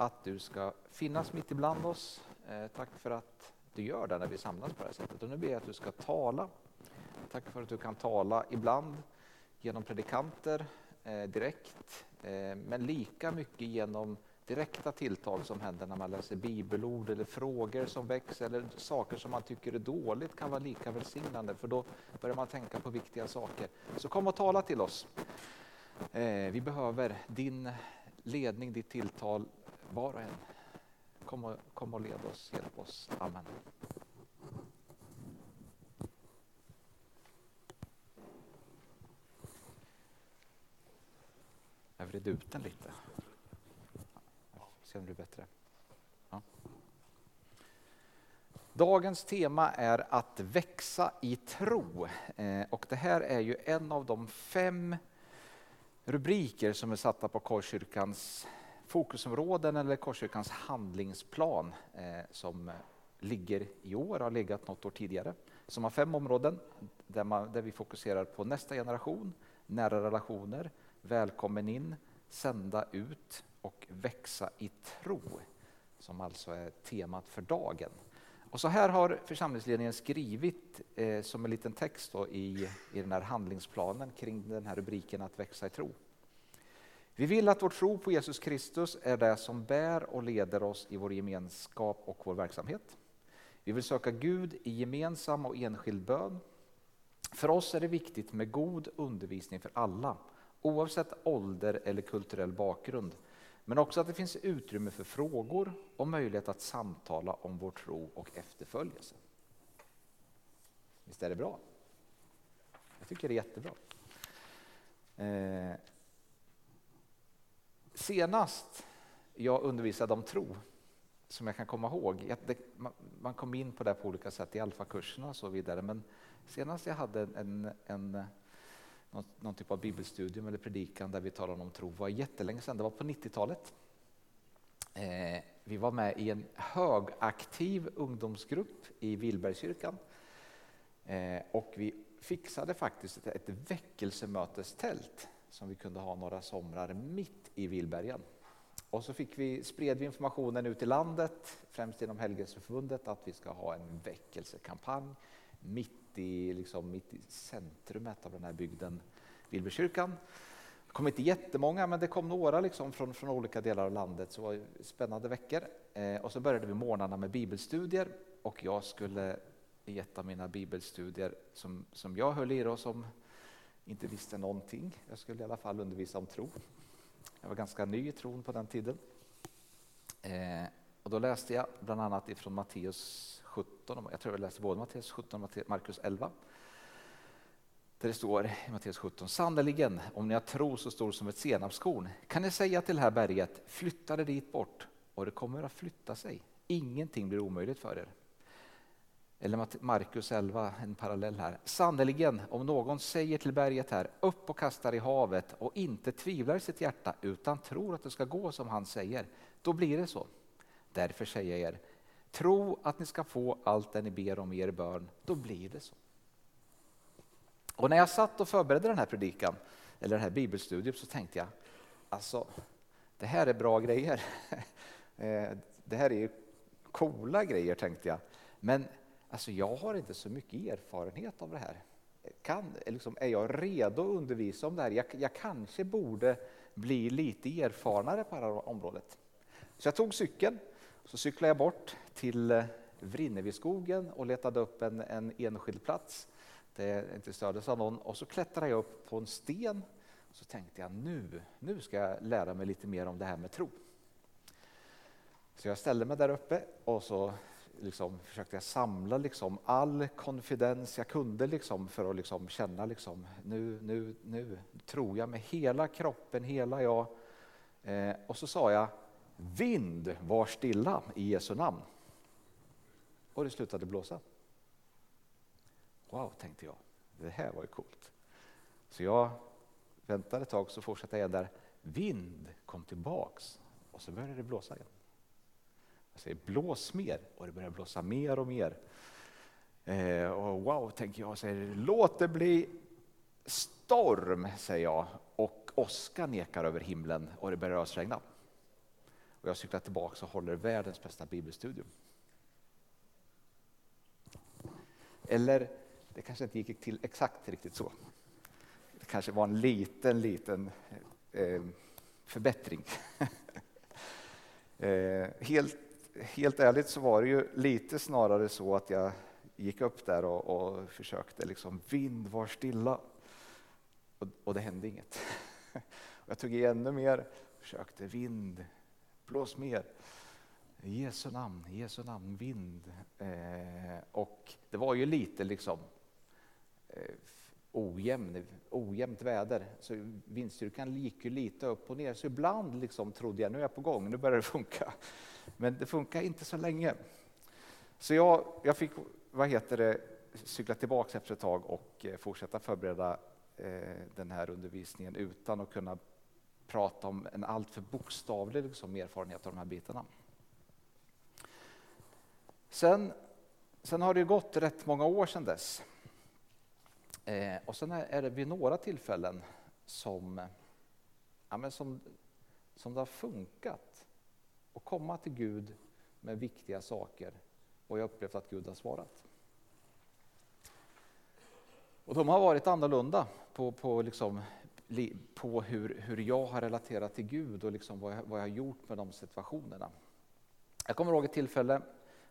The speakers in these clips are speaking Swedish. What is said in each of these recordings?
att du ska finnas mitt ibland oss. Eh, tack för att du gör det när vi samlas på det här sättet. Och nu ber jag att du ska tala. Tack för att du kan tala ibland genom predikanter eh, direkt, eh, men lika mycket genom direkta tilltal som händer när man läser bibelord eller frågor som väcks eller saker som man tycker är dåligt kan vara lika välsignande för då börjar man tänka på viktiga saker. Så kom och tala till oss. Vi behöver din ledning, ditt tilltal var och en. Kom och, kom och led oss, hjälp oss. Amen. Jag vred ut den lite. Se om det blir bättre. Ja. Dagens tema är att växa i tro. Eh, och det här är ju en av de fem rubriker som är satta på Korskyrkans fokusområden eller Korskyrkans handlingsplan eh, som ligger i år, har legat något år tidigare. Som har fem områden där, man, där vi fokuserar på nästa generation, nära relationer, välkommen in, sända ut och växa i tro. Som alltså är temat för dagen. Och så här har församlingsledningen skrivit eh, som en liten text i, i den här handlingsplanen kring den här rubriken att växa i tro. Vi vill att vår tro på Jesus Kristus är det som bär och leder oss i vår gemenskap och vår verksamhet. Vi vill söka Gud i gemensam och enskild bön. För oss är det viktigt med god undervisning för alla, oavsett ålder eller kulturell bakgrund. Men också att det finns utrymme för frågor och möjlighet att samtala om vår tro och efterföljelse. Visst är det bra? Jag tycker det är jättebra. Eh, Senast jag undervisade om tro, som jag kan komma ihåg, man kom in på det på olika sätt i alfakurserna och så vidare, men senast jag hade en, en någon, någon, typ av bibelstudium eller predikan där vi talade om tro var jättelänge sedan, det var på 90-talet. Eh, vi var med i en högaktiv ungdomsgrupp i Vilbergskyrkan eh, och vi fixade faktiskt ett, ett väckelsemötestält som vi kunde ha några somrar mitt i Vilbergen. Och så fick vi, spred vi informationen ut i landet, främst genom Helgelseförbundet, att vi ska ha en väckelsekampanj mitt i, liksom, mitt i centrumet av den här bygden, Vilbergskyrkan. Det kom inte jättemånga, men det kom några liksom från, från olika delar av landet. Så det var spännande veckor. Eh, och så började vi morgnarna med bibelstudier och jag skulle i ett av mina bibelstudier som, som jag höll i då, som inte visste någonting. Jag skulle i alla fall undervisa om tro. Jag var ganska ny i tron på den tiden. Eh, och då läste jag bland annat ifrån Matteus 17, jag tror jag läste både Matteus 17 och Markus 11. Där det står i Matteus 17, sannerligen om ni har tro så stor som ett senapskorn kan ni säga till det här berget, flytta det dit bort och det kommer att flytta sig. Ingenting blir omöjligt för er. Eller Markus 11, en parallell här. Sannerligen, om någon säger till berget här, upp och kastar i havet och inte tvivlar i sitt hjärta utan tror att det ska gå som han säger, då blir det så. Därför säger jag er, tro att ni ska få allt det ni ber om i er bön, då blir det så. Och när jag satt och förberedde den här predikan, eller den här bibelstudiet, så tänkte jag, alltså, det här är bra grejer. Eh, det här är coola grejer, tänkte jag. Men alltså, jag har inte så mycket erfarenhet av det här. Kan, liksom, är jag redo att undervisa om det här? Jag, jag kanske borde bli lite erfarnare på det här området. Så jag tog cykeln så cyklade jag bort till eh, Vrinneviskogen och letade upp en, en enskild plats Det inte stördes av någon och så klättrade jag upp på en sten och så tänkte jag nu, nu ska jag lära mig lite mer om det här med tro. Så jag ställde mig där uppe och så liksom försökte jag samla liksom all konfidens jag kunde liksom för att liksom känna liksom, nu, nu, nu tror jag med hela kroppen, hela jag. Eh, och så sa jag Vind, var stilla i Jesu namn. Och det slutade blåsa. Wow, tänkte jag. Det här var ju coolt. Så jag väntade ett tag så fortsatte jag där. Vind kom tillbaks och så började det blåsa igen. Jag säger blås mer och det börjar blåsa mer och mer. Eh, och wow, tänker jag. Säger, Låt det bli storm, säger jag. Och åska nekar över himlen och det börjar ösregna. och jag cyklar tillbaka och håller världens bästa bibelstudium. Eller det kanske inte gick till exakt riktigt så. Det kanske var en liten, liten eh, förbättring. eh, helt, helt ärligt så var det ju lite snarare så att jag gick upp där och, och försökte liksom vind var stilla. Och, och det hände inget. jag tog i ännu mer, försökte vind, blås mer. I Jesu namn, Jesu namn, vind. Eh, och det var ju lite liksom eh, ojämn, ojämnt väder, så vindstyrkan gick ju lite upp och ner. Så ibland liksom trodde jag nu är jag på gång, nu börjar det funka. Men det funkar inte så länge. Så jag, jag fick vad heter det, cykla tillbaka efter ett tag och eh, fortsätta förbereda eh, den här undervisningen utan att kunna prata om en alltför bokstavlig liksom, erfarenhet av de här bitarna. Sen, sen har det gått rätt många år sedan dess. Eh, och sen är det vid några tillfällen som, ja, men som, som det har funkat att komma till Gud med viktiga saker och jag har upplevt att Gud har svarat. Och de har varit annorlunda på, på, liksom, på hur, hur jag har relaterat till Gud och liksom vad, jag, vad jag har gjort med de situationerna. Jag kommer ihåg ett tillfälle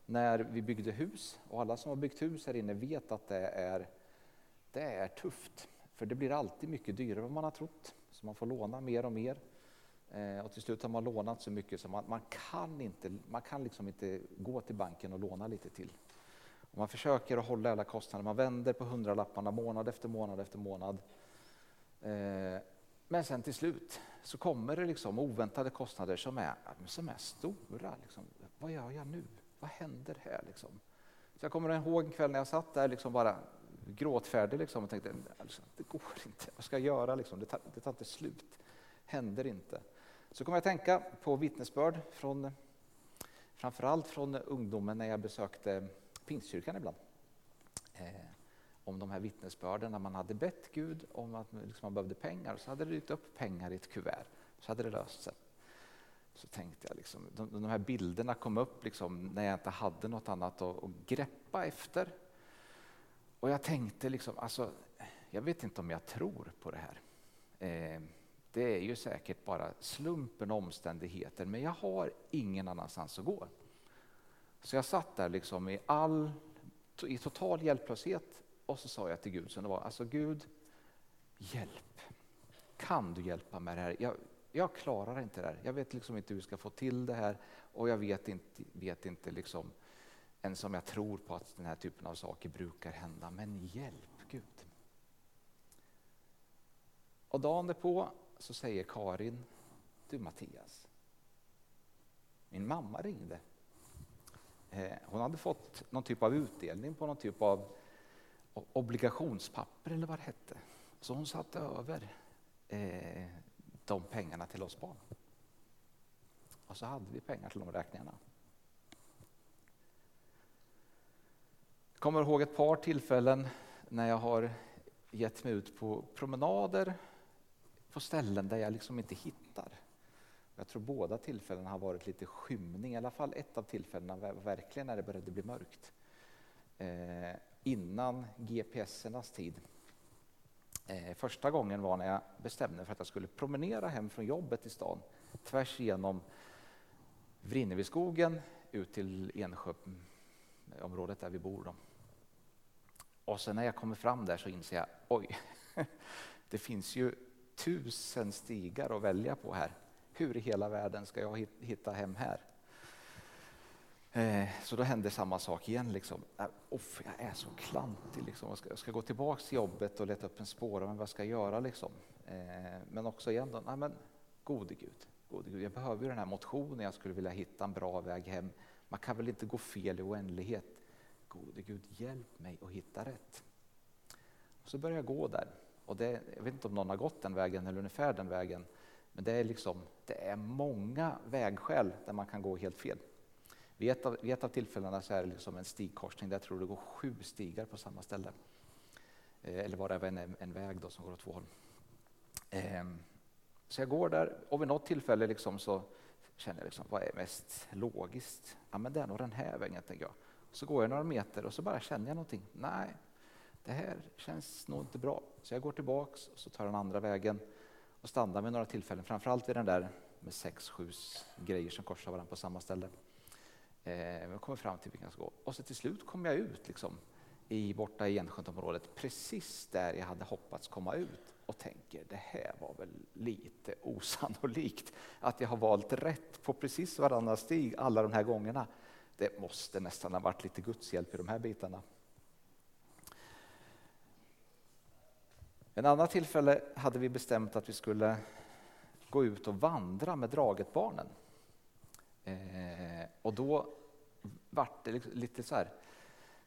när vi byggde hus och alla som har byggt hus här inne vet att det är, det är tufft. För det blir alltid mycket dyrare än man har trott. Så man får låna mer och mer. Eh, och till slut har man lånat så mycket så man, man kan, inte, man kan liksom inte gå till banken och låna lite till. Och man försöker att hålla alla kostnader, man vänder på hundralapparna månad efter månad efter månad. Eh, men sen till slut så kommer det liksom oväntade kostnader som är, som är stora. Liksom. Vad gör jag nu? Vad händer här? Liksom? Så jag kommer ihåg en kväll när jag satt där liksom bara gråtfärdig liksom, och tänkte alltså, det går inte, vad ska jag göra? Liksom? Det, tar, det tar inte slut, händer inte. Så kom jag att tänka på vittnesbörd från framförallt från ungdomen när jag besökte Pingstkyrkan ibland. Eh, om de här vittnesbörden när man hade bett Gud om att liksom man behövde pengar så hade det dykt upp pengar i ett kuvert. Så hade det löst sig. Så tänkte jag, liksom, de, de här bilderna kom upp liksom, när jag inte hade något annat att, att greppa efter. Och jag tänkte, liksom, alltså, jag vet inte om jag tror på det här. Eh, det är ju säkert bara slumpen och omständigheter, men jag har ingen annanstans att gå. Så jag satt där liksom i, all, i total hjälplöshet och så sa jag till Gud som det var, alltså Gud, hjälp. Kan du hjälpa mig med det här? Jag, jag klarar inte det här. Jag vet liksom inte hur vi ska få till det här och jag vet inte, vet inte liksom än som jag tror på att den här typen av saker brukar hända. Men hjälp Gud. Och dagen därpå så säger Karin, du Mattias, min mamma ringde. Eh, hon hade fått någon typ av utdelning på någon typ av obligationspapper eller vad det hette. Så hon satte över eh, de pengarna till oss barn. Och så hade vi pengar till de räkningarna. Jag kommer ihåg ett par tillfällen när jag har gett mig ut på promenader på ställen där jag liksom inte hittar. Jag tror båda tillfällena har varit lite skymning, i alla fall ett av tillfällena var verkligen när det började bli mörkt. Eh, innan GPSernas tid. Eh, första gången var när jag bestämde mig för att jag skulle promenera hem från jobbet i stan tvärs igenom Vrinneviskogen ut till Ensjöområdet där vi bor. Då. Och sen när jag kommer fram där så inser jag, oj, det finns ju tusen stigar att välja på här. Hur i hela världen ska jag hitta hem här? Eh, så då händer samma sak igen. Liksom. Äh, Off, jag är så klantig. Liksom. Jag, ska, jag ska gå tillbaka till jobbet och leta upp en spårare, men vad ska jag göra? Liksom? Eh, men också igen, då, nej, men, gode Gud, gode Gud, jag behöver ju den här motionen, jag skulle vilja hitta en bra väg hem. Man kan väl inte gå fel i oändlighet? Gode Gud, hjälp mig att hitta rätt. Och så börjar jag gå där. Och det, jag vet inte om någon har gått den vägen eller ungefär den vägen. Men det är, liksom, det är många vägskäl där man kan gå helt fel. Vid ett av, vid ett av tillfällena så är det liksom en stigkorsning där jag tror det går sju stigar på samma ställe. Eh, eller var det en, en väg då som går åt två håll. Eh, så jag går där och vid något tillfälle liksom så känner jag liksom, vad är mest logiskt? Ja, men det är nog den här vägen, tänker jag. Så går jag några meter och så bara känner jag någonting. Nej, det här känns nog inte bra. Så jag går tillbaks och så tar den andra vägen och stannar med några tillfällen, framförallt vid den där med sex, sju grejer som korsar varandra på samma ställe. Eh, jag kommer fram till vilken jag ska gå. Och så till slut kommer jag ut liksom, i, borta i Enskönsområdet, precis där jag hade hoppats komma ut och tänker det här var väl lite osannolikt att jag har valt rätt på precis varannan stig alla de här gångerna. Det måste nästan ha varit lite Guds hjälp i de här bitarna. En annan tillfälle hade vi bestämt att vi skulle gå ut och vandra med Dragetbarnen. Eh, och då vart det liksom lite så här,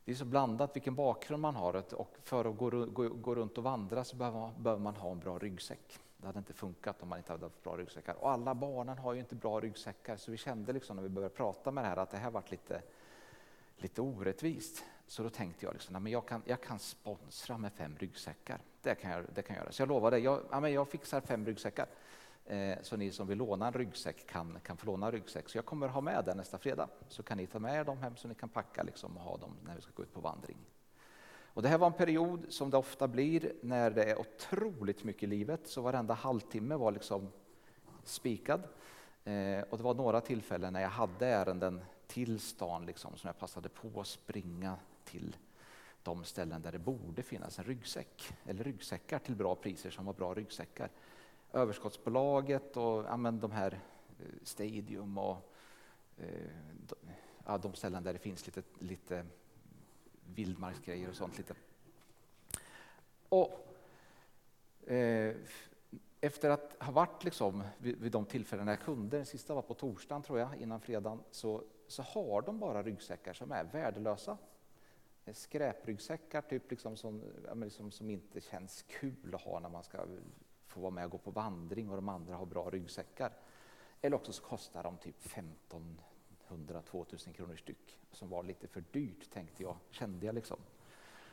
det är så blandat vilken bakgrund man har och för att gå, gå, gå runt och vandra så behöver man, behöver man, ha en bra ryggsäck. Det hade inte funkat om man inte hade haft bra ryggsäckar. Och alla barnen har ju inte bra ryggsäckar så vi kände liksom när vi började prata med det här att det här varit lite, lite orättvist. Så då tänkte jag liksom, men jag, kan, jag kan sponsra med fem ryggsäckar. Det kan jag, det kan jag göra. Så jag lovade, jag, ja, men jag fixar fem ryggsäckar. Eh, så ni som vill låna en ryggsäck kan, kan få låna en ryggsäck. Så jag kommer ha med den nästa fredag. Så kan ni ta med er dem hem så ni kan packa liksom och ha dem när vi ska gå ut på vandring. Och det här var en period som det ofta blir när det är otroligt mycket i livet. Så varenda halvtimme var liksom spikad. Eh, och det var några tillfällen när jag hade ärenden till stan liksom, som jag passade på att springa till de ställen där det borde finnas en ryggsäck eller ryggsäckar till bra priser som var bra ryggsäckar överskottsbolaget och ja, de här eh, Stadium och eh, ja, de ställen där det finns lite, lite vildmarksgrejer och sånt. Lite. Och, eh, efter att ha varit liksom vid, vid, de tillfällen jag kunde, den sista var på torsdagen tror jag, innan fredagen, så, så har de bara ryggsäckar som är värdelösa. Eh, skräpryggsäckar typ liksom som, ja, liksom, som inte känns kul att ha när man ska få vara med och gå på vandring och de andra har bra ryggsäckar. Eller också så kostar de typ 100-2000 kronor styck som var lite för dyrt tänkte jag, kände jag liksom.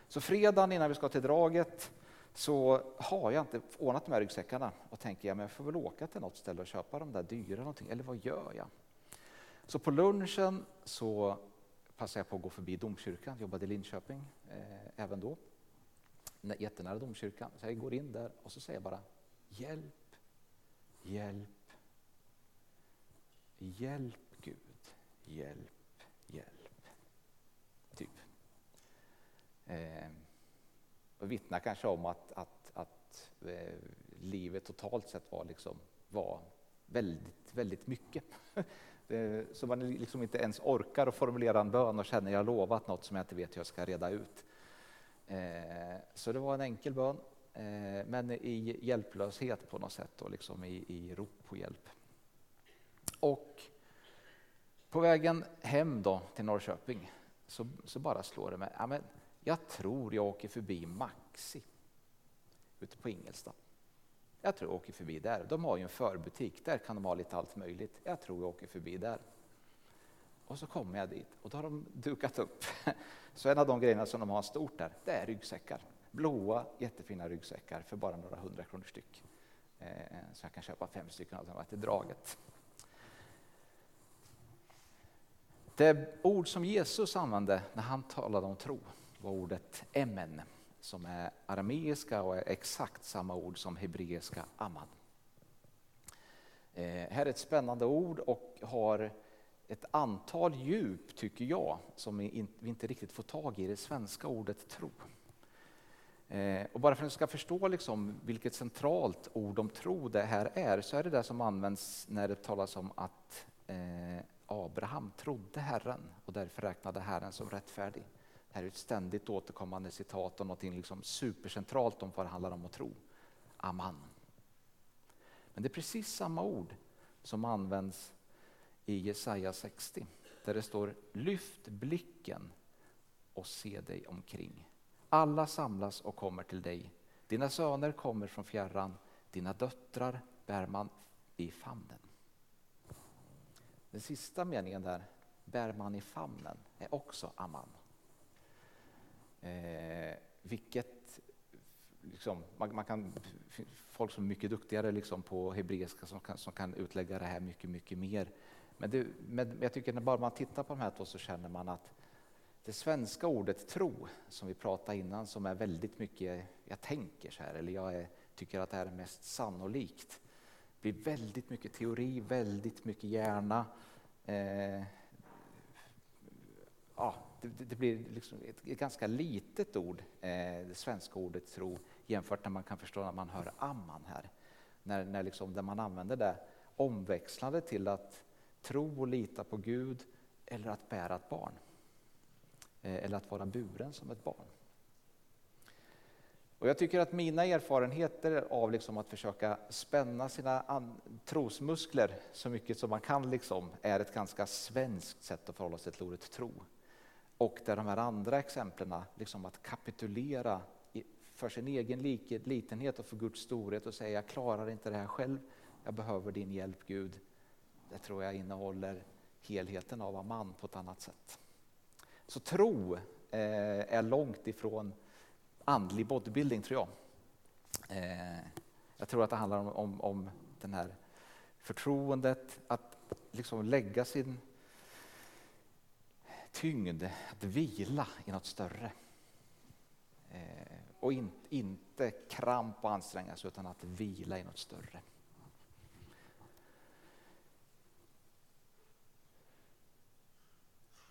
Så fredagen innan vi ska till draget så har jag inte ordnat de här ryggsäckarna och tänker jag men jag får väl åka till något ställe och köpa de där dyra någonting, eller vad gör jag? Så på lunchen så passade jag på att gå förbi domkyrkan, jobbade i Linköping eh, även då, jättenära domkyrkan. Så jag går in där och så säger jag bara Hjälp, hjälp, hjälp hjälp, hjälp. Typ. Eh, och vittnar kanske om att, att, att eh, livet totalt sett var, liksom, var väldigt, väldigt mycket. Eh, så man liksom inte ens orkar att formulera en bön och känner jag lovat något som jag inte vet hur jag ska reda ut. Eh, så det var en enkel bön eh, men i hjälplöshet på något sätt och liksom i, i rop på hjälp. Och på vägen hem då till Norrköping så, så bara slår det mig, ja, men jag tror jag åker förbi Maxi ute på Ingelstad. Jag tror jag åker förbi där. De har ju en förbutik, där kan de ha lite allt möjligt. Jag tror jag åker förbi där. Och så kommer jag dit och då har de dukat upp. Så en av de grejerna som de har stort där, det är ryggsäckar blåa jättefina ryggsäckar för bara några hundra kronor styck. Eh, så jag kan köpa fem stycken av dem till draget. Det ord som Jesus använde när han talade om tro var ordet emen som är arameiska och är exakt samma ord som hebreiska amman. Eh, här är ett spännande ord och har ett antal djup, tycker jag, som vi inte riktigt får tag i det svenska ordet tro. Eh, och bara för att ni ska förstå liksom vilket centralt ord om tro det här är, så är det det som används när det talas om att Abraham trodde Herren och därför räknade Herren som rättfärdig. Det här är ett ständigt återkommande citat om något liksom supercentralt om vad det handlar om att tro. Aman. Men det är precis samma ord som används i Jesaja 60, där det står Lyft blicken och se dig omkring. Alla samlas och kommer till dig. Dina söner kommer från fjärran, dina döttrar bär man i famnen. Den sista meningen där, bär man i famnen, är också Amman. Eh, vilket liksom, man, man, kan, folk som är mycket duktigare liksom på hebreiska som kan, som kan utlägga det här mycket, mycket mer. Men, det, men jag tycker när bara man tittar på de här två så känner man att det svenska ordet tro, som vi pratade innan, som är väldigt mycket, jag tänker så här, eller jag är, tycker att det här är mest sannolikt, blir väldigt mycket teori, väldigt mycket hjärna. Eh, ja, det, det, blir liksom ett, ett, ganska litet ord, eh, det svenska ordet tro, jämfört när man kan förstå när man hör amman här. När, när, liksom, när man använder det omväxlande till att tro och lita på Gud eller att bära ett barn. Eh, eller att vara buren som ett barn. Och jag tycker att mina erfarenheter av liksom att försöka spänna sina trosmuskler så mycket som man kan liksom, är ett ganska svenskt sätt att förhålla sig till ordet tro. Och där de här andra exemplen, liksom att kapitulera för sin egen litenhet och för Guds storhet och säga jag klarar inte det här själv, jag behöver din hjälp Gud. Det tror jag innehåller helheten av man på ett annat sätt. Så tro eh, är långt ifrån andlig bodybuilding tror jag. Eh, jag tror att det handlar om, om, om den här förtroendet, att liksom lägga sin tyngd, att vila i något större. Eh, och in, inte kramp och anstränga sig utan att vila i något större.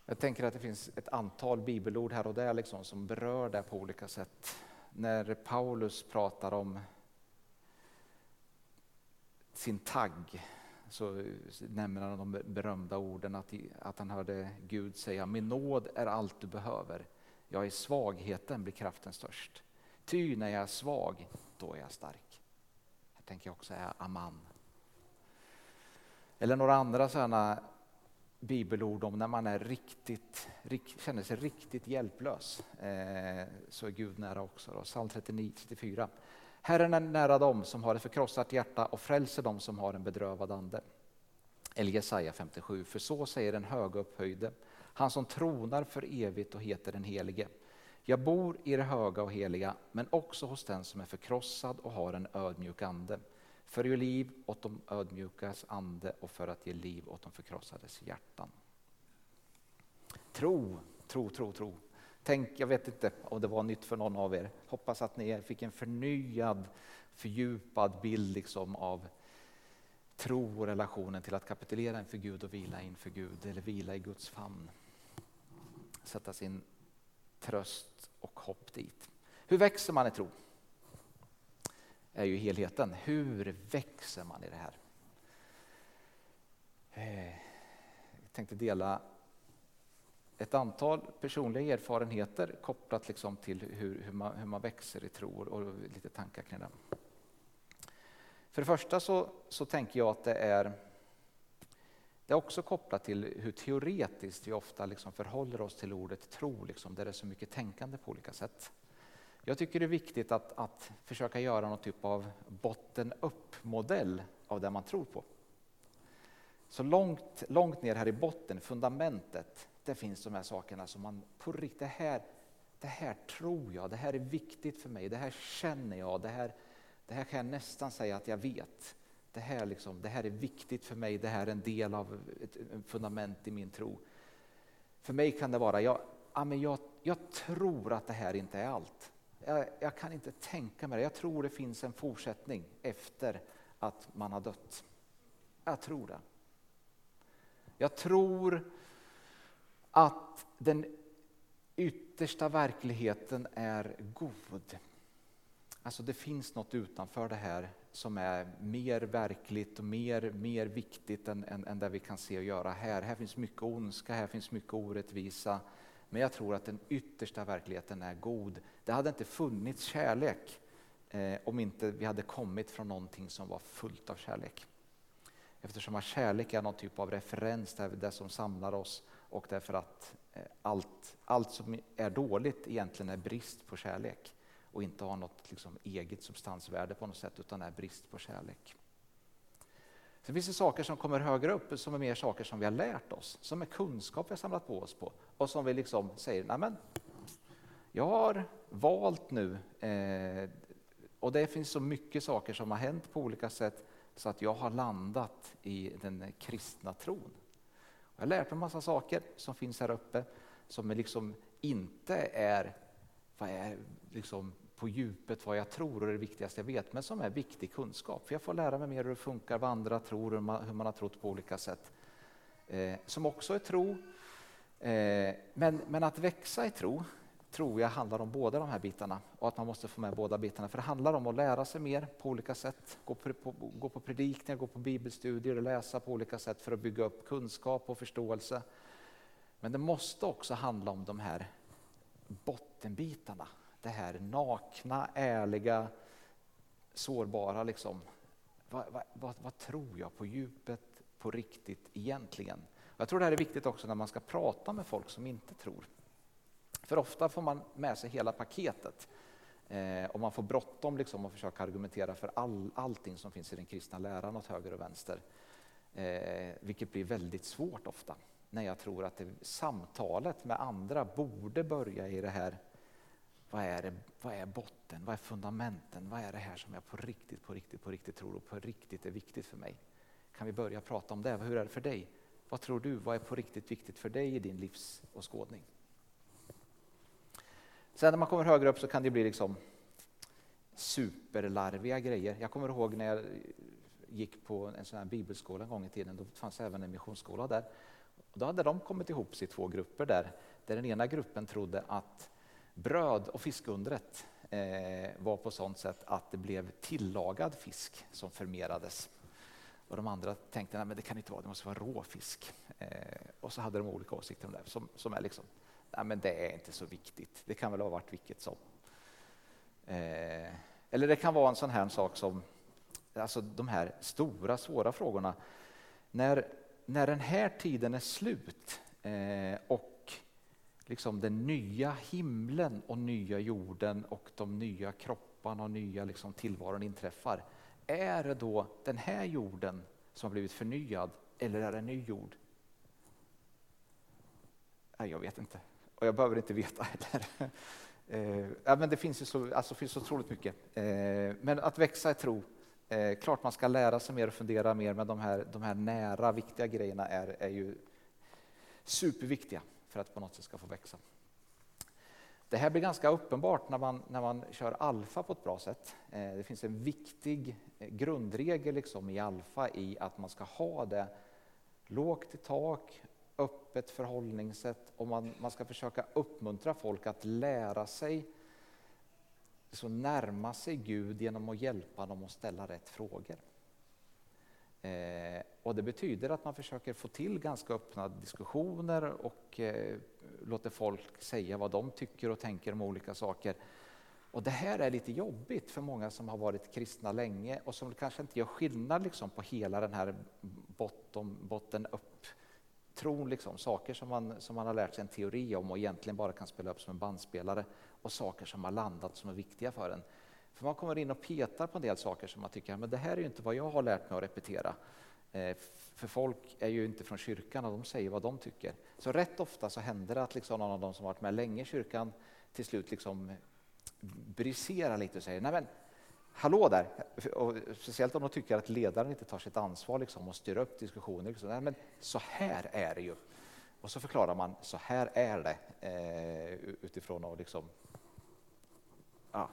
Jag tänker att det finns ett antal bibelord här och där liksom som berör det på olika sätt. När Paulus pratar om sin tagg så nämner han de berömda orden att, att han hörde Gud säga Min nåd är allt du behöver. Jag i svagheten blir kraften störst. Ty när jag är svag, då är jag stark. Här tänker jag också är Aman. Eller några andra sådana bibelord om när man är riktigt, rikt, känner sig riktigt hjälplös. Eh, så är Gud nära också. Då. Psalm 39, 34. Herren är nära dem som har ett förkrossat hjärta och frälser dem som har en bedrövad ande. Eller Jesaja 57. För så säger den höga upphöjde, han som tronar för evigt och heter den helige. Jag bor i det höga och heliga, men också hos den som är förkrossad och har en ödmjuk ande för att ge liv åt de ödmjukas ande och för att ge liv åt de förkrossades hjärtan. Tro, tro, tro, tro. Tänk, jag vet inte om det var nytt för någon av er. Hoppas att ni fick en förnyad, fördjupad bild liksom av tro och relationen till att kapitulera inför Gud och vila inför Gud, eller vila i Guds famn. Sätta sin tröst och hopp dit. Hur växer man i tro? Är ju helheten. Hur växer man i det här? Eh, jag tänkte dela ett antal personliga erfarenheter kopplat liksom till hur, hur, man, hur man växer i tro och lite tankar kring det. För det första så, så tänker jag att det är, det är också kopplat till hur teoretiskt vi ofta liksom förhåller oss till ordet tro, liksom, där det är så mycket tänkande på olika sätt. Jag tycker det är viktigt att, att försöka göra någon typ av botten-upp-modell av det man tror på. Så långt, långt ner här i botten, fundamentet, där finns de här sakerna som man på riktigt, det här, det här tror jag, det här är viktigt för mig, det här känner jag, det här, det här kan jag nästan säga att jag vet. Det här, liksom, det här är viktigt för mig, det här är en del av ett, ett fundament i min tro. För mig kan det vara, jag, ja, men jag, jag tror att det här inte är allt jag, jag, kan inte tänka mig det. Jag tror det finns en fortsättning efter att man har dött. Jag tror det. Jag tror att den yttersta verkligheten är god. Alltså det finns något utanför det här som är mer verkligt och mer, mer viktigt än, än, än det vi kan se och göra här. Här finns mycket ondska, här finns mycket orättvisa. Men jag tror att den yttersta verkligheten är god. Det hade inte funnits kärlek eh, om inte vi hade kommit från någonting som var fullt av kärlek. Eftersom att kärlek är någon typ av referens, där det som samlar oss och därför att eh, allt, allt som är dåligt egentligen är brist på kärlek och inte har något liksom, eget substansvärde på något sätt utan är brist på kärlek. Sen finns det saker som kommer högre upp som är mer saker som vi har lärt oss, som är kunskap vi har samlat på oss på och som vi liksom säger, nej men jag har valt nu eh, Och det finns så mycket saker som har hänt på olika sätt så att jag har landat i den kristna tron. Jag har lärt mig massa saker som finns här uppe som liksom inte är, vad är liksom på djupet vad jag tror och det viktigaste jag vet, men som är viktig kunskap. För jag får lära mig mer hur det funkar, vad andra tror, hur man, hur man har trott på olika sätt. Eh, som också är tro. Eh, men, men att växa i tro tror jag handlar om båda de här bitarna och att man måste få med båda bitarna. För det handlar om att lära sig mer på olika sätt. Gå på, på, gå på predikningar, gå på bibelstudier och läsa på olika sätt för att bygga upp kunskap och förståelse. Men det måste också handla om de här bottenbitarna. Det här nakna, ärliga, sårbara. Liksom. Vad, vad, vad, vad tror jag på djupet, på riktigt egentligen? Jag tror det här är viktigt också när man ska prata med folk som inte tror. För ofta får man med sig hela paketet eh, och man får bråttom liksom att försöka argumentera för all, allting som finns i den kristna läran åt höger och vänster. Eh, vilket blir väldigt svårt ofta när jag tror att det, samtalet med andra borde börja i det här vad är, det, vad är botten, vad är fundamenten, vad är det här som jag på riktigt, på riktigt, på riktigt tror och på riktigt är viktigt för mig? Kan vi börja prata om det? Hur är det för dig? Vad tror du? Vad är på riktigt viktigt för dig i din livsåskådning? Sen när man kommer högre upp så kan det bli liksom superlarviga grejer. Jag kommer ihåg när jag gick på en sån här bibelskola en gång i tiden, då fanns även en missionsskola där. Och då hade de kommit ihop sig i två grupper där, där den ena gruppen trodde att bröd och fiskundret eh, var på sånt sätt att det blev tillagad fisk som förmerades. Och de andra tänkte att det kan inte vara, det måste vara rå fisk. Eh, och så hade de olika åsikter om det, som, som är liksom nej, men det är inte så viktigt. Det kan väl ha varit vilket som. Eh, eller det kan vara en sån här sak som alltså de här stora, svåra frågorna. När, när den här tiden är slut eh, och liksom den nya himlen och nya jorden och de nya kropparna och nya liksom tillvaron inträffar. Är det då den här jorden som har blivit förnyad eller är det en ny jord? Nej, jag vet inte och jag behöver inte veta heller. Eh, ja, men det finns ju så, alltså, finns så otroligt mycket. Eh, men att växa i tro, eh, klart man ska lära sig mer och fundera mer, men de här, de här nära, viktiga grejerna är, är ju superviktiga för att på något sätt ska få växa. Det här blir ganska uppenbart när man, när man kör alfa på ett bra sätt. Eh, det finns en viktig eh, grundregel liksom i alfa i att man ska ha det lågt i tak, öppet förhållningssätt och man, man ska försöka uppmuntra folk att lära sig så närma sig Gud genom att hjälpa dem att ställa rätt frågor. Eh, och det betyder att man försöker få till ganska öppna diskussioner och eh, låter folk säga vad de tycker och tänker om olika saker. Och det här är lite jobbigt för många som har varit kristna länge och som kanske inte gör skillnad liksom på hela den här botten, botten upp tron, liksom, saker som man, som man har lärt sig en teori om och egentligen bara kan spela upp som en bandspelare och saker som har landat som är viktiga för en. För man kommer in och petar på en del saker som man tycker, men det här är ju inte vad jag har lärt mig att repetera. Eh, för folk är ju inte från kyrkan och de säger vad de tycker. Så rätt ofta så händer det att liksom någon av de som varit med länge i kyrkan till slut liksom briserar lite och säger, nej men hallå där! Och speciellt om de tycker att ledaren inte tar sitt ansvar liksom, och styr upp diskussioner. Liksom. Nej, men så här är det ju. Och så förklarar man, så här är det, eh, utifrån och liksom, ja.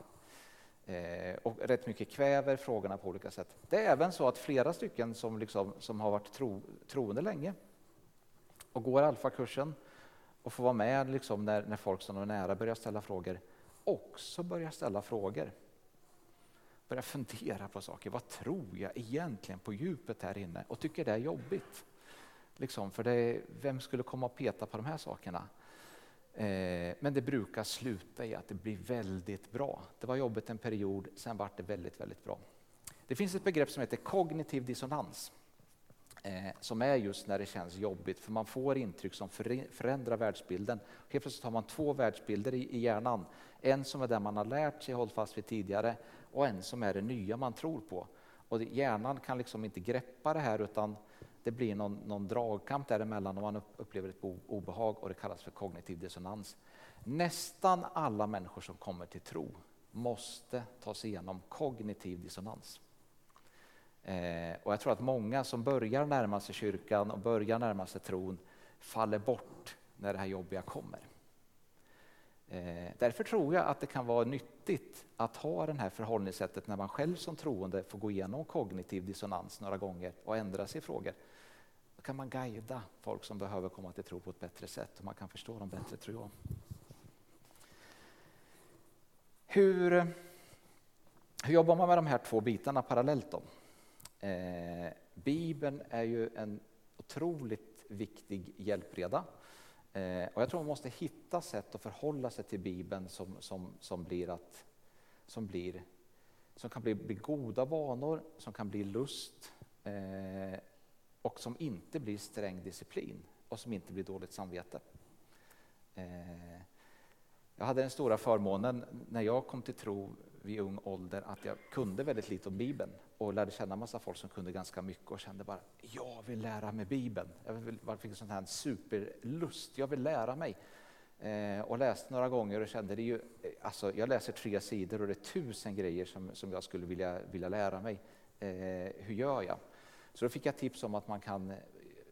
Eh, och rätt mycket kväver frågorna på olika sätt. Det är även så att flera stycken som, liksom, som har varit tro, troende länge och går alfakursen och får vara med liksom, när, när folk som är nära börjar ställa frågor, också börjar ställa frågor börjar fundera på saker. Vad tror jag egentligen på djupet här inne? Och tycker det är jobbigt. Liksom, för det, vem skulle komma och peta på de här sakerna? Eh, men det brukar sluta i att det blir väldigt bra. Det var jobbigt en period, sen vart det väldigt, väldigt bra. Det finns ett begrepp som heter kognitiv dissonans. Eh, som är just när det känns jobbigt, för man får intryck som förändrar världsbilden. Helt plötsligt har man två världsbilder i, i hjärnan. En som är den man har lärt sig hålla fast vid tidigare och en som är det nya man tror på. Och hjärnan kan liksom inte greppa det här utan det blir någon, någon dragkamp däremellan och man upplever ett obehag och det kallas för kognitiv dissonans. Nästan alla människor som kommer till tro måste ta sig igenom kognitiv dissonans. Eh, och jag tror att många som börjar närma sig kyrkan och börjar närma sig tron faller bort när det här jobbiga kommer. Eh, därför tror jag att det kan vara nyttigt att ha det här förhållningssättet när man själv som troende får gå igenom kognitiv dissonans några gånger och ändra sig i frågor. Kan man guida folk som behöver komma till tro på ett bättre sätt och man kan förstå dem bättre tror jag. Hur, hur jobbar man med de här två bitarna parallellt då? Eh, Bibeln är ju en otroligt viktig hjälpreda. Eh, och jag tror man måste hitta sätt att förhålla sig till Bibeln som, som, som, blir att, som, blir, som kan bli, bli goda vanor, som kan bli lust eh, och som inte blir sträng disciplin och som inte blir dåligt samvete. Eh, jag hade den stora förmånen när jag kom till tro vid ung ålder att jag kunde väldigt lite om Bibeln och lärde känna massa folk som kunde ganska mycket och kände bara jag vill lära mig Bibeln. Jag fick en sån här superlust, jag vill lära mig. Eh, och läste några gånger och kände det ju, eh, alltså jag läser tre sidor och det är tusen grejer som, som jag skulle vilja, vilja lära mig. Eh, hur gör jag? Så då fick jag tips om att man kan eh,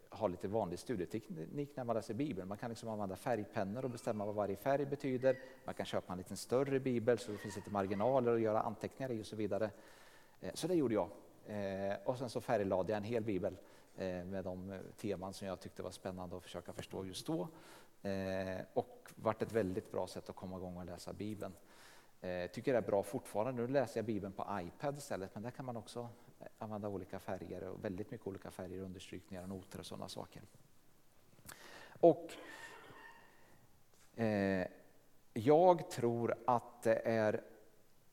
ha lite vanlig studieteknik när man läser Bibeln. Man kan liksom använda färgpennor och bestämma vad varje färg betyder. Man kan köpa en lite större bibel så det finns lite marginaler att göra anteckningar i och så vidare. Eh, så det gjorde jag. Eh, och sen så färglade jag en hel bibel med de teman som jag tyckte var spännande att försöka förstå just då. Och vart ett väldigt bra sätt att komma igång och läsa Bibeln. Tycker det är bra fortfarande. Nu läser jag Bibeln på iPad istället, men där kan man också använda olika färger och väldigt mycket olika färger, understrykningar, noter och sådana saker. Och eh, jag tror att det är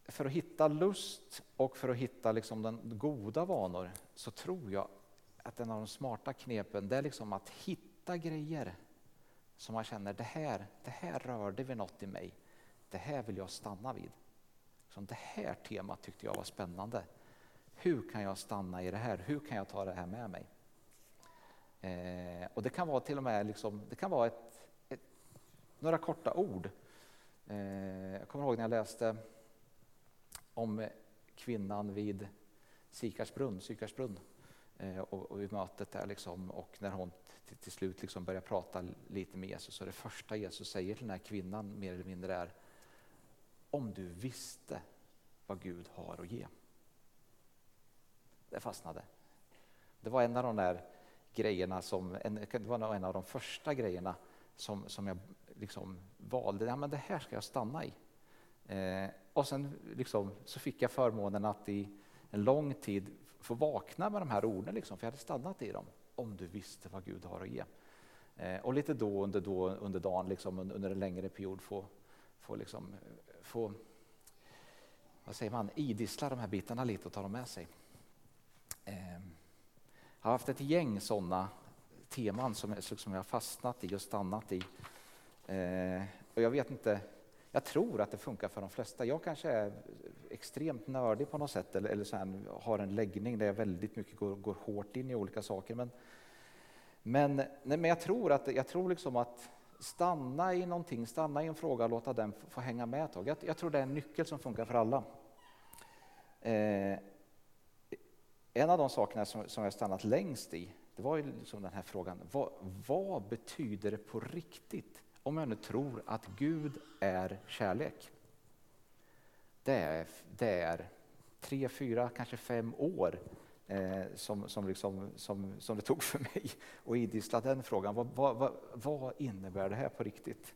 för att hitta lust och för att hitta liksom den goda vanor så tror jag att en av de smarta knepen det är liksom att hitta grejer som man känner det här, det här rörde vid något i mig. Det här vill jag stanna vid. Så det här temat tyckte jag var spännande. Hur kan jag stanna i det här? Hur kan jag ta det här med mig? Eh, och det kan vara till och med liksom, det kan vara ett, ett några korta ord. Eh, jag kommer ihåg när jag läste om kvinnan vid Sikarsbrunn, Sykarsbrunn eh, och, och vid mötet där liksom, och när hon till, till slut liksom börjar prata lite med Jesus och det första Jesus säger till den här kvinnan mer eller mindre är om du visste vad Gud har att ge. Det fastnade. Det var en av de där grejerna som, en, det var en av de första grejerna som, som jag liksom valde, ja, men det här ska jag stanna i. Eh, och sen liksom, så fick jag förmånen att i en lång tid få vakna med de här orden, liksom, för jag hade stannat i dem. Om du visste vad Gud har att ge. Eh, och lite då under, då, under dagen, liksom, under en längre period, få, få, liksom, eh, få vad säger man, idissla de här bitarna lite och ta dem med sig. Jag har haft ett gäng sådana teman som, som jag har fastnat i och stannat i. Eh, och jag vet inte, jag tror att det funkar för de flesta. Jag kanske är extremt nördig på något sätt eller, eller så här, har en läggning där jag väldigt mycket går, går hårt in i olika saker. Men, men, nej, men jag tror att, jag tror liksom att stanna i någonting, stanna i en fråga och låta den få hänga med ett tag. Jag, jag tror det är en nyckel som funkar för alla. Eh, en av de sakerna som, som jag stannat längst i, det var ju liksom den här frågan, vad, vad betyder det på riktigt om jag nu tror att Gud är kärlek. Det är, det är tre, fyra, kanske fem år eh, som, som, liksom, som, som det tog för mig att idissla den frågan. Vad, vad, vad, vad, innebär det här på riktigt?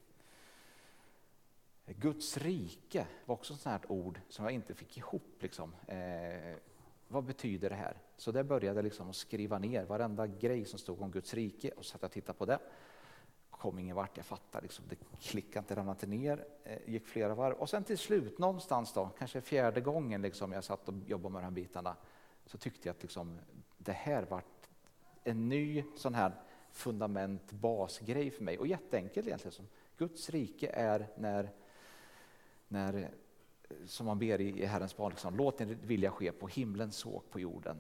Guds rike var också ett sånt här ord som jag inte fick ihop. Liksom. Eh, vad betyder det här? Så där började jag liksom att skriva ner varenda grej som stod om Guds rike och satt och tittade på det kom ingen vart. Jag fattade, liksom, det klickade inte, ramlade inte ner. Eh, gick flera varv. Och sen till slut, någonstans då, kanske fjärde gången liksom, jag satt och jobbade med de här bitarna, så tyckte jag att liksom, det här var en ny sån här fundament, basgrej för mig. Och jätteenkelt egentligen. Som Guds rike är när, när som man ber i Herrens barn, liksom, låt din vilja ske på himlen så på jorden.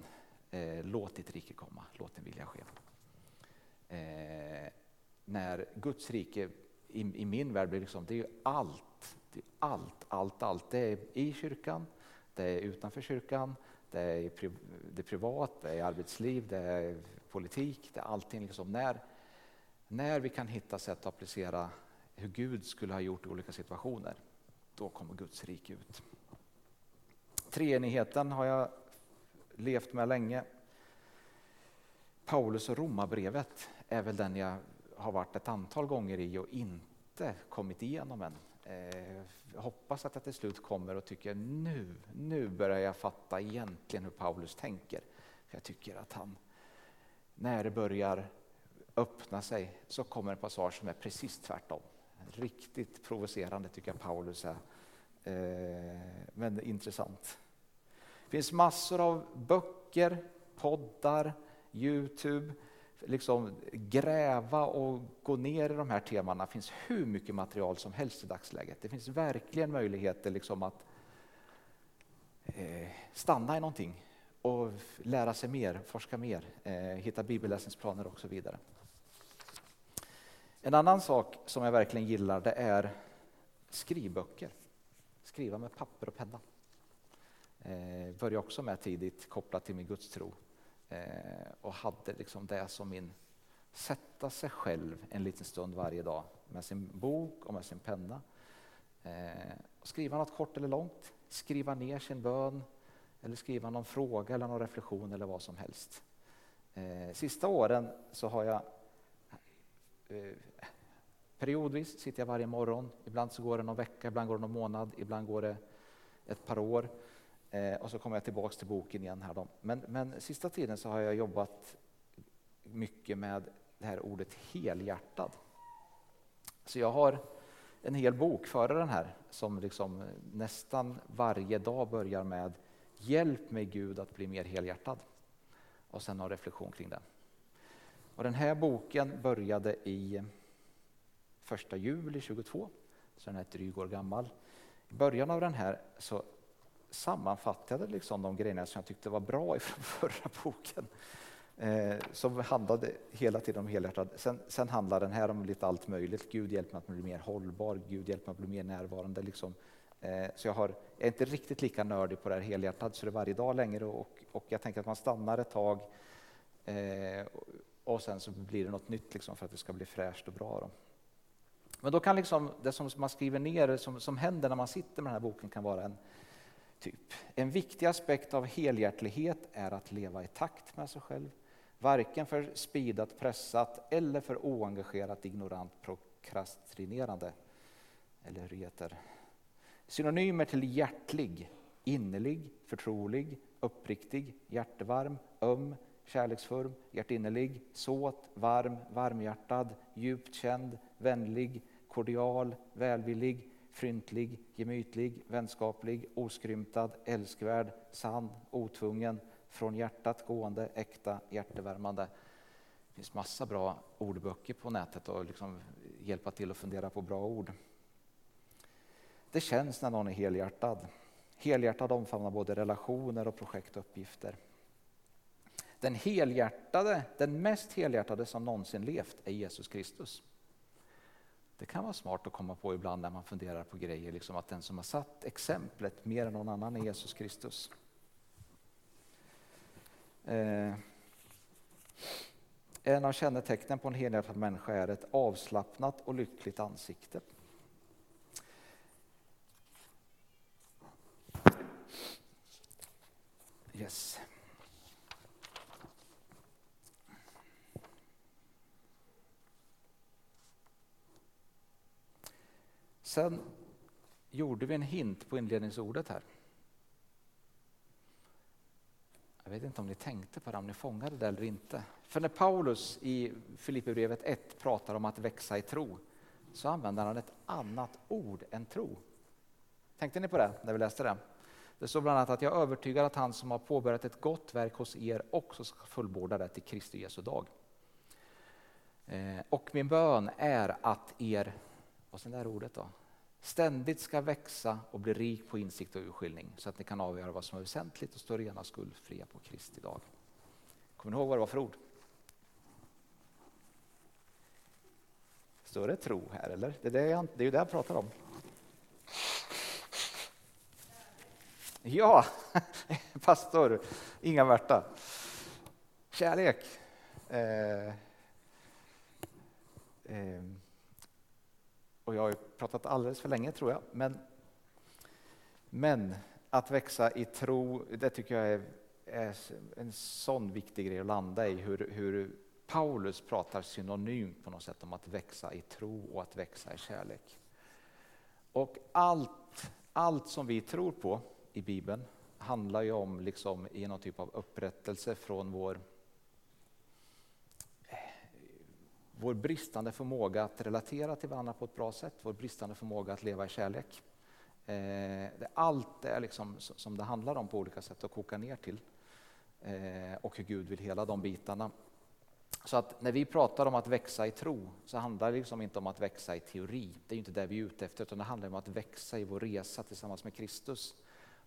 Eh, låt ditt rike komma, låt din vilja ske. Eh, när Guds rike i, i min värld blir liksom, det är ju allt Det är allt, allt, allt. Det är i kyrkan, det är utanför kyrkan, det är pri, det privat, det är arbetsliv, det är politik, det är allting. Liksom. När, när vi kan hitta sätt att applicera hur Gud skulle ha gjort i olika situationer, då kommer Guds rike ut. Treenigheten har jag levt med länge. Paulus och Romarbrevet är väl den jag har varit ett antal gånger i och inte kommit igenom än. Eh, hoppas att jag till slut kommer och tycker nu, nu börjar jag fatta egentligen hur Paulus tänker. För jag tycker att han, när det börjar öppna sig så kommer en passage som är precis tvärtom. Riktigt provocerande tycker jag Paulus är, eh, men intressant. Det finns massor av böcker, poddar, Youtube, liksom gräva och gå ner i de här temana. Det finns hur mycket material som helst i dagsläget. Det finns verkligen möjligheter liksom att eh, stanna i någonting och lära sig mer, forska mer, eh, hitta bibelläsningsplaner och så vidare. En annan sak som jag verkligen gillar det är skrivböcker. Skriva med papper och penna. Eh, började också med tidigt kopplat till min gudstro eh, och hade liksom det som min sätta sig själv en liten stund varje dag med sin bok och med sin penna. Eh, skriva något kort eller långt, skriva ner sin bön eller skriva någon fråga eller någon reflektion eller vad som helst. Eh, sista åren så har jag eh, periodvis sitter jag varje morgon. Ibland så går det någon vecka, ibland går det någon månad, ibland går det ett par år. Eh, och så kommer jag tillbaks till boken igen. Här då. Men, men sista tiden så har jag jobbat mycket med det här ordet helhjärtad. Så jag har en hel bok före den här som liksom nästan varje dag börjar med Hjälp mig Gud att bli mer helhjärtad. Och sen har reflektion kring det. Och den här boken började i första juli 22, så den är ett dryg år gammal. I början av den här så sammanfattade liksom de grejerna som jag tyckte var bra ifrån förra boken. Eh, som handlade hela tiden om helhjärtad. Sen, sen handlar den här om lite allt möjligt. Gud hjälp mig att bli mer hållbar, Gud hjälp mig att bli mer närvarande. Liksom. Eh, så jag, har, jag är inte riktigt lika nördig på det här helhjärtad så det är varje dag längre och, och jag tänker att man stannar ett tag eh, och sen så blir det något nytt liksom för att det ska bli fräscht och bra. Då. Men då kan liksom det som man skriver ner, som, som händer när man sitter med den här boken kan vara en typ. En viktig aspekt av helhjärtlighet är att leva i takt med sig själv. Varken för spidat, pressat eller för oengagerat, ignorant, prokrastinerande. Eller hur det heter. Synonymer till hjärtlig, innerlig, förtrolig, uppriktig, hjärtevarm, öm, kärleksfull, hjärtinnerlig, såt, varm, varmhjärtad, djupt känd, vänlig, kordial, välvillig, fryntlig, gemytlig, vänskaplig, oskrymtad, älskvärd, sann, otvungen, från hjärtat gående, äkta, hjärtevärmande. Det finns massa bra ordböcker på nätet och liksom hjälpa till att fundera på bra ord. Det känns när någon är helhjärtad. Helhjärtad omfamnar både relationer och projekt och uppgifter. Den helhjärtade, den mest helhjärtade som någonsin levt är Jesus Kristus. Det kan vara smart att komma på ibland när man funderar på grejer, liksom att den som har satt exemplet mer än någon annan är Jesus Kristus. Eh, en av kännetecknen på en helhjärtad människa är ett avslappnat och lyckligt ansikte. Sen gjorde vi en hint på inledningsordet här. Jag vet inte om ni tänkte på det, om ni fångade det eller inte. För när Paulus i Filipperbrevet 1 pratar om att växa i tro så använder han ett annat ord än tro. Tänkte ni på det när vi läste det? Det står bland annat att jag är övertygad att han som har påbörjat ett gott verk hos er också ska fullborda det till Kristi Jesu dag. Eh, och min bön är att er, vad är det där ordet då? Ständigt ska växa och bli rik på insikt och urskiljning så att ni kan avgöra vad som är väsentligt och stå rena skuldfria på Kristi dag. Kommer ni ihåg vad det var för ord? Står det tro här eller? Det är, det jag, det är ju det jag pratar om. Ja, pastor Inga-Märta. Kärlek. Eh, eh, och jag har pratat alldeles för länge tror jag. Men, men att växa i tro, det tycker jag är, är en sån viktig grej att landa i. Hur, hur Paulus pratar synonymt på något sätt om att växa i tro och att växa i kärlek. Och allt, allt som vi tror på i Bibeln handlar ju om liksom i någon typ av upprättelse från vår, vår bristande förmåga att relatera till varandra på ett bra sätt, vår bristande förmåga att leva i kärlek. Eh, allt är liksom som det handlar om på olika sätt att koka ner till. Eh, och hur Gud vill hela de bitarna. Så att när vi pratar om att växa i tro så handlar det liksom inte om att växa i teori. Det är inte det vi är ute efter, utan det handlar om att växa i vår resa tillsammans med Kristus.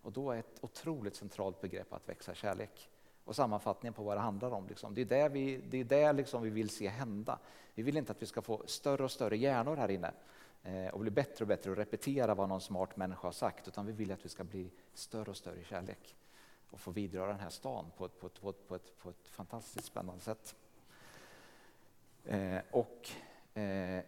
Och då är ett otroligt centralt begrepp att växa i kärlek. Och sammanfattningen på vad det handlar om. Liksom. Det är det, vi, det är det liksom vi vill se hända. Vi vill inte att vi ska få större och större hjärnor här inne eh, och bli bättre och bättre och repetera vad någon smart människa har sagt, utan vi vill att vi ska bli större och större i kärlek och få vidröra den här stan på ett, på ett, på ett, på ett, på ett fantastiskt spännande sätt. Eh, och eh,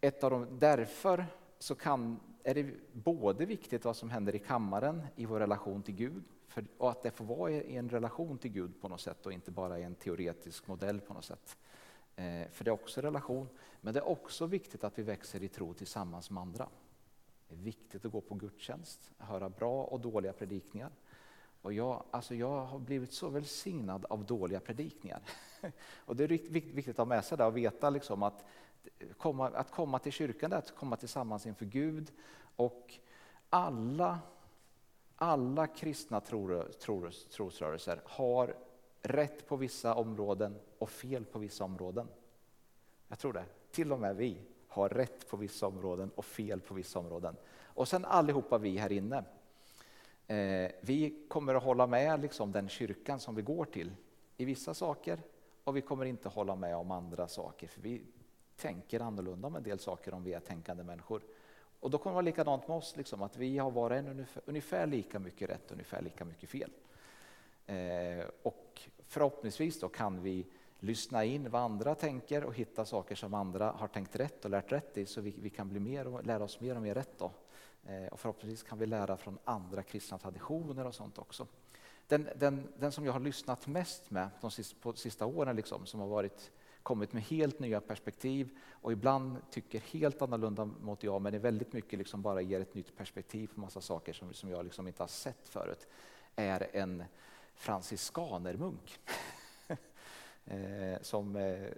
ett av de, därför så kan, är det både viktigt vad som händer i kammaren i vår relation till Gud för, och att det får vara i en relation till Gud på något sätt och inte bara i en teoretisk modell på något sätt. Eh, för det är också relation, men det är också viktigt att vi växer i tro tillsammans med andra. Det är viktigt att gå på gudstjänst, höra bra och dåliga predikningar. Och jag, alltså jag har blivit så välsignad av dåliga predikningar. Och det är viktigt att ha med sig det och veta liksom att, komma, att komma till kyrkan är att komma tillsammans inför Gud. Och alla, alla kristna trosrörelser har rätt på vissa områden och fel på vissa områden. Jag tror det. Till och med vi har rätt på vissa områden och fel på vissa områden. Och sen allihopa vi här inne Eh, vi kommer att hålla med liksom den kyrkan som vi går till i vissa saker och vi kommer inte hålla med om andra saker för vi tänker annorlunda om en del saker om vi är tänkande människor. Och då kommer det vara likadant med oss, liksom, att vi har var och en ungefär, ungefär lika mycket rätt och ungefär lika mycket fel. Eh, och förhoppningsvis då kan vi lyssna in vad andra tänker och hitta saker som andra har tänkt rätt och lärt rätt i så vi, vi kan bli mer och lära oss mer och mer rätt. Då. Eh, och förhoppningsvis kan vi lära från andra kristna traditioner och sånt också. Den, den, den som jag har lyssnat mest med de sista, på sista åren, liksom, som har varit, kommit med helt nya perspektiv och ibland tycker helt annorlunda mot jag, men är väldigt mycket liksom bara ger ett nytt perspektiv på massa saker som, som jag liksom inte har sett förut, är en franciskanermunk. Eh, som eh, eh,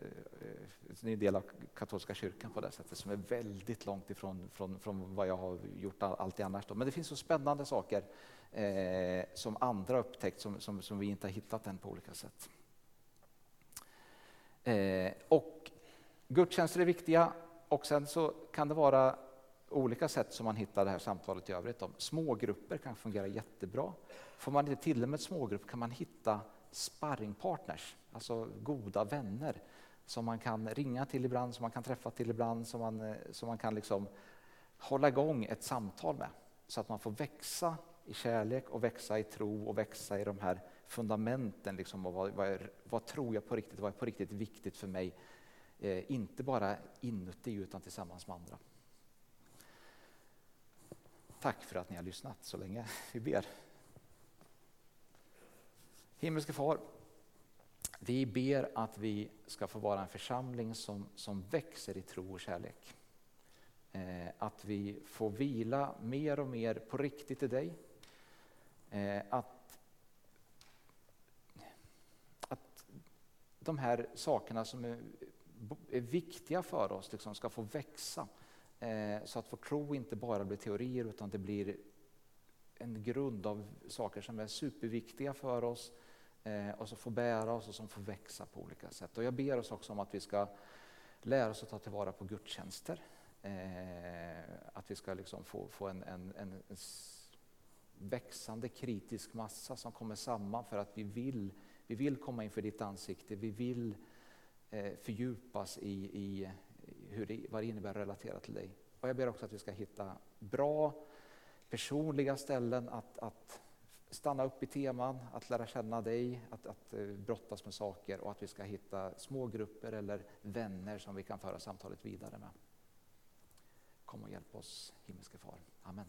är en del av katolska kyrkan på det sättet, som är väldigt långt ifrån från, från vad jag har gjort alltid annars. Då. Men det finns så spännande saker eh, som andra upptäckt som, som, som, vi inte har hittat än på olika sätt. Eh, och gudstjänster är viktiga och sen så kan det vara olika sätt som man hittar det här samtalet i övrigt om. Smågrupper kan fungera jättebra. Får man inte till det med smågrupp kan man hitta sparringpartners, alltså goda vänner som man kan ringa till ibland, som man kan träffa till ibland, som man, eh, som man kan liksom hålla igång ett samtal med så att man får växa i kärlek och växa i tro och växa i de här fundamenten. Liksom, vad, vad, är, vad tror jag på riktigt? Vad är på riktigt viktigt för mig? Eh, inte bara inuti utan tillsammans med andra. Tack för att ni har lyssnat så länge. Vi ber. Himmelske Far, vi ber att vi ska få vara en församling som, som växer i tro och kärlek. Eh, att vi får vila mer och mer på riktigt i dig. Eh, att de här sakerna som är, är viktiga för oss liksom ska få växa. Eh, så att vår tro inte bara blir teorier utan det blir en grund av saker som är superviktiga för oss eh, och som får bära oss och som får växa på olika sätt. Och jag ber oss också om att vi ska lära oss att ta tillvara på gudstjänster. Eh, att vi ska liksom få, få en, en, en, en växande kritisk massa som kommer samman för att vi vill, vi vill komma inför ditt ansikte. Vi vill eh, fördjupas i, i hur det, vad det innebär att relatera till dig. Och jag ber också att vi ska hitta bra personliga ställen att, att stanna upp i teman, att lära känna dig, att, att eh, brottas med saker och att vi ska hitta små grupper eller vänner som vi kan föra samtalet vidare med. Kom och hjälp oss, himmelske Far. Amen.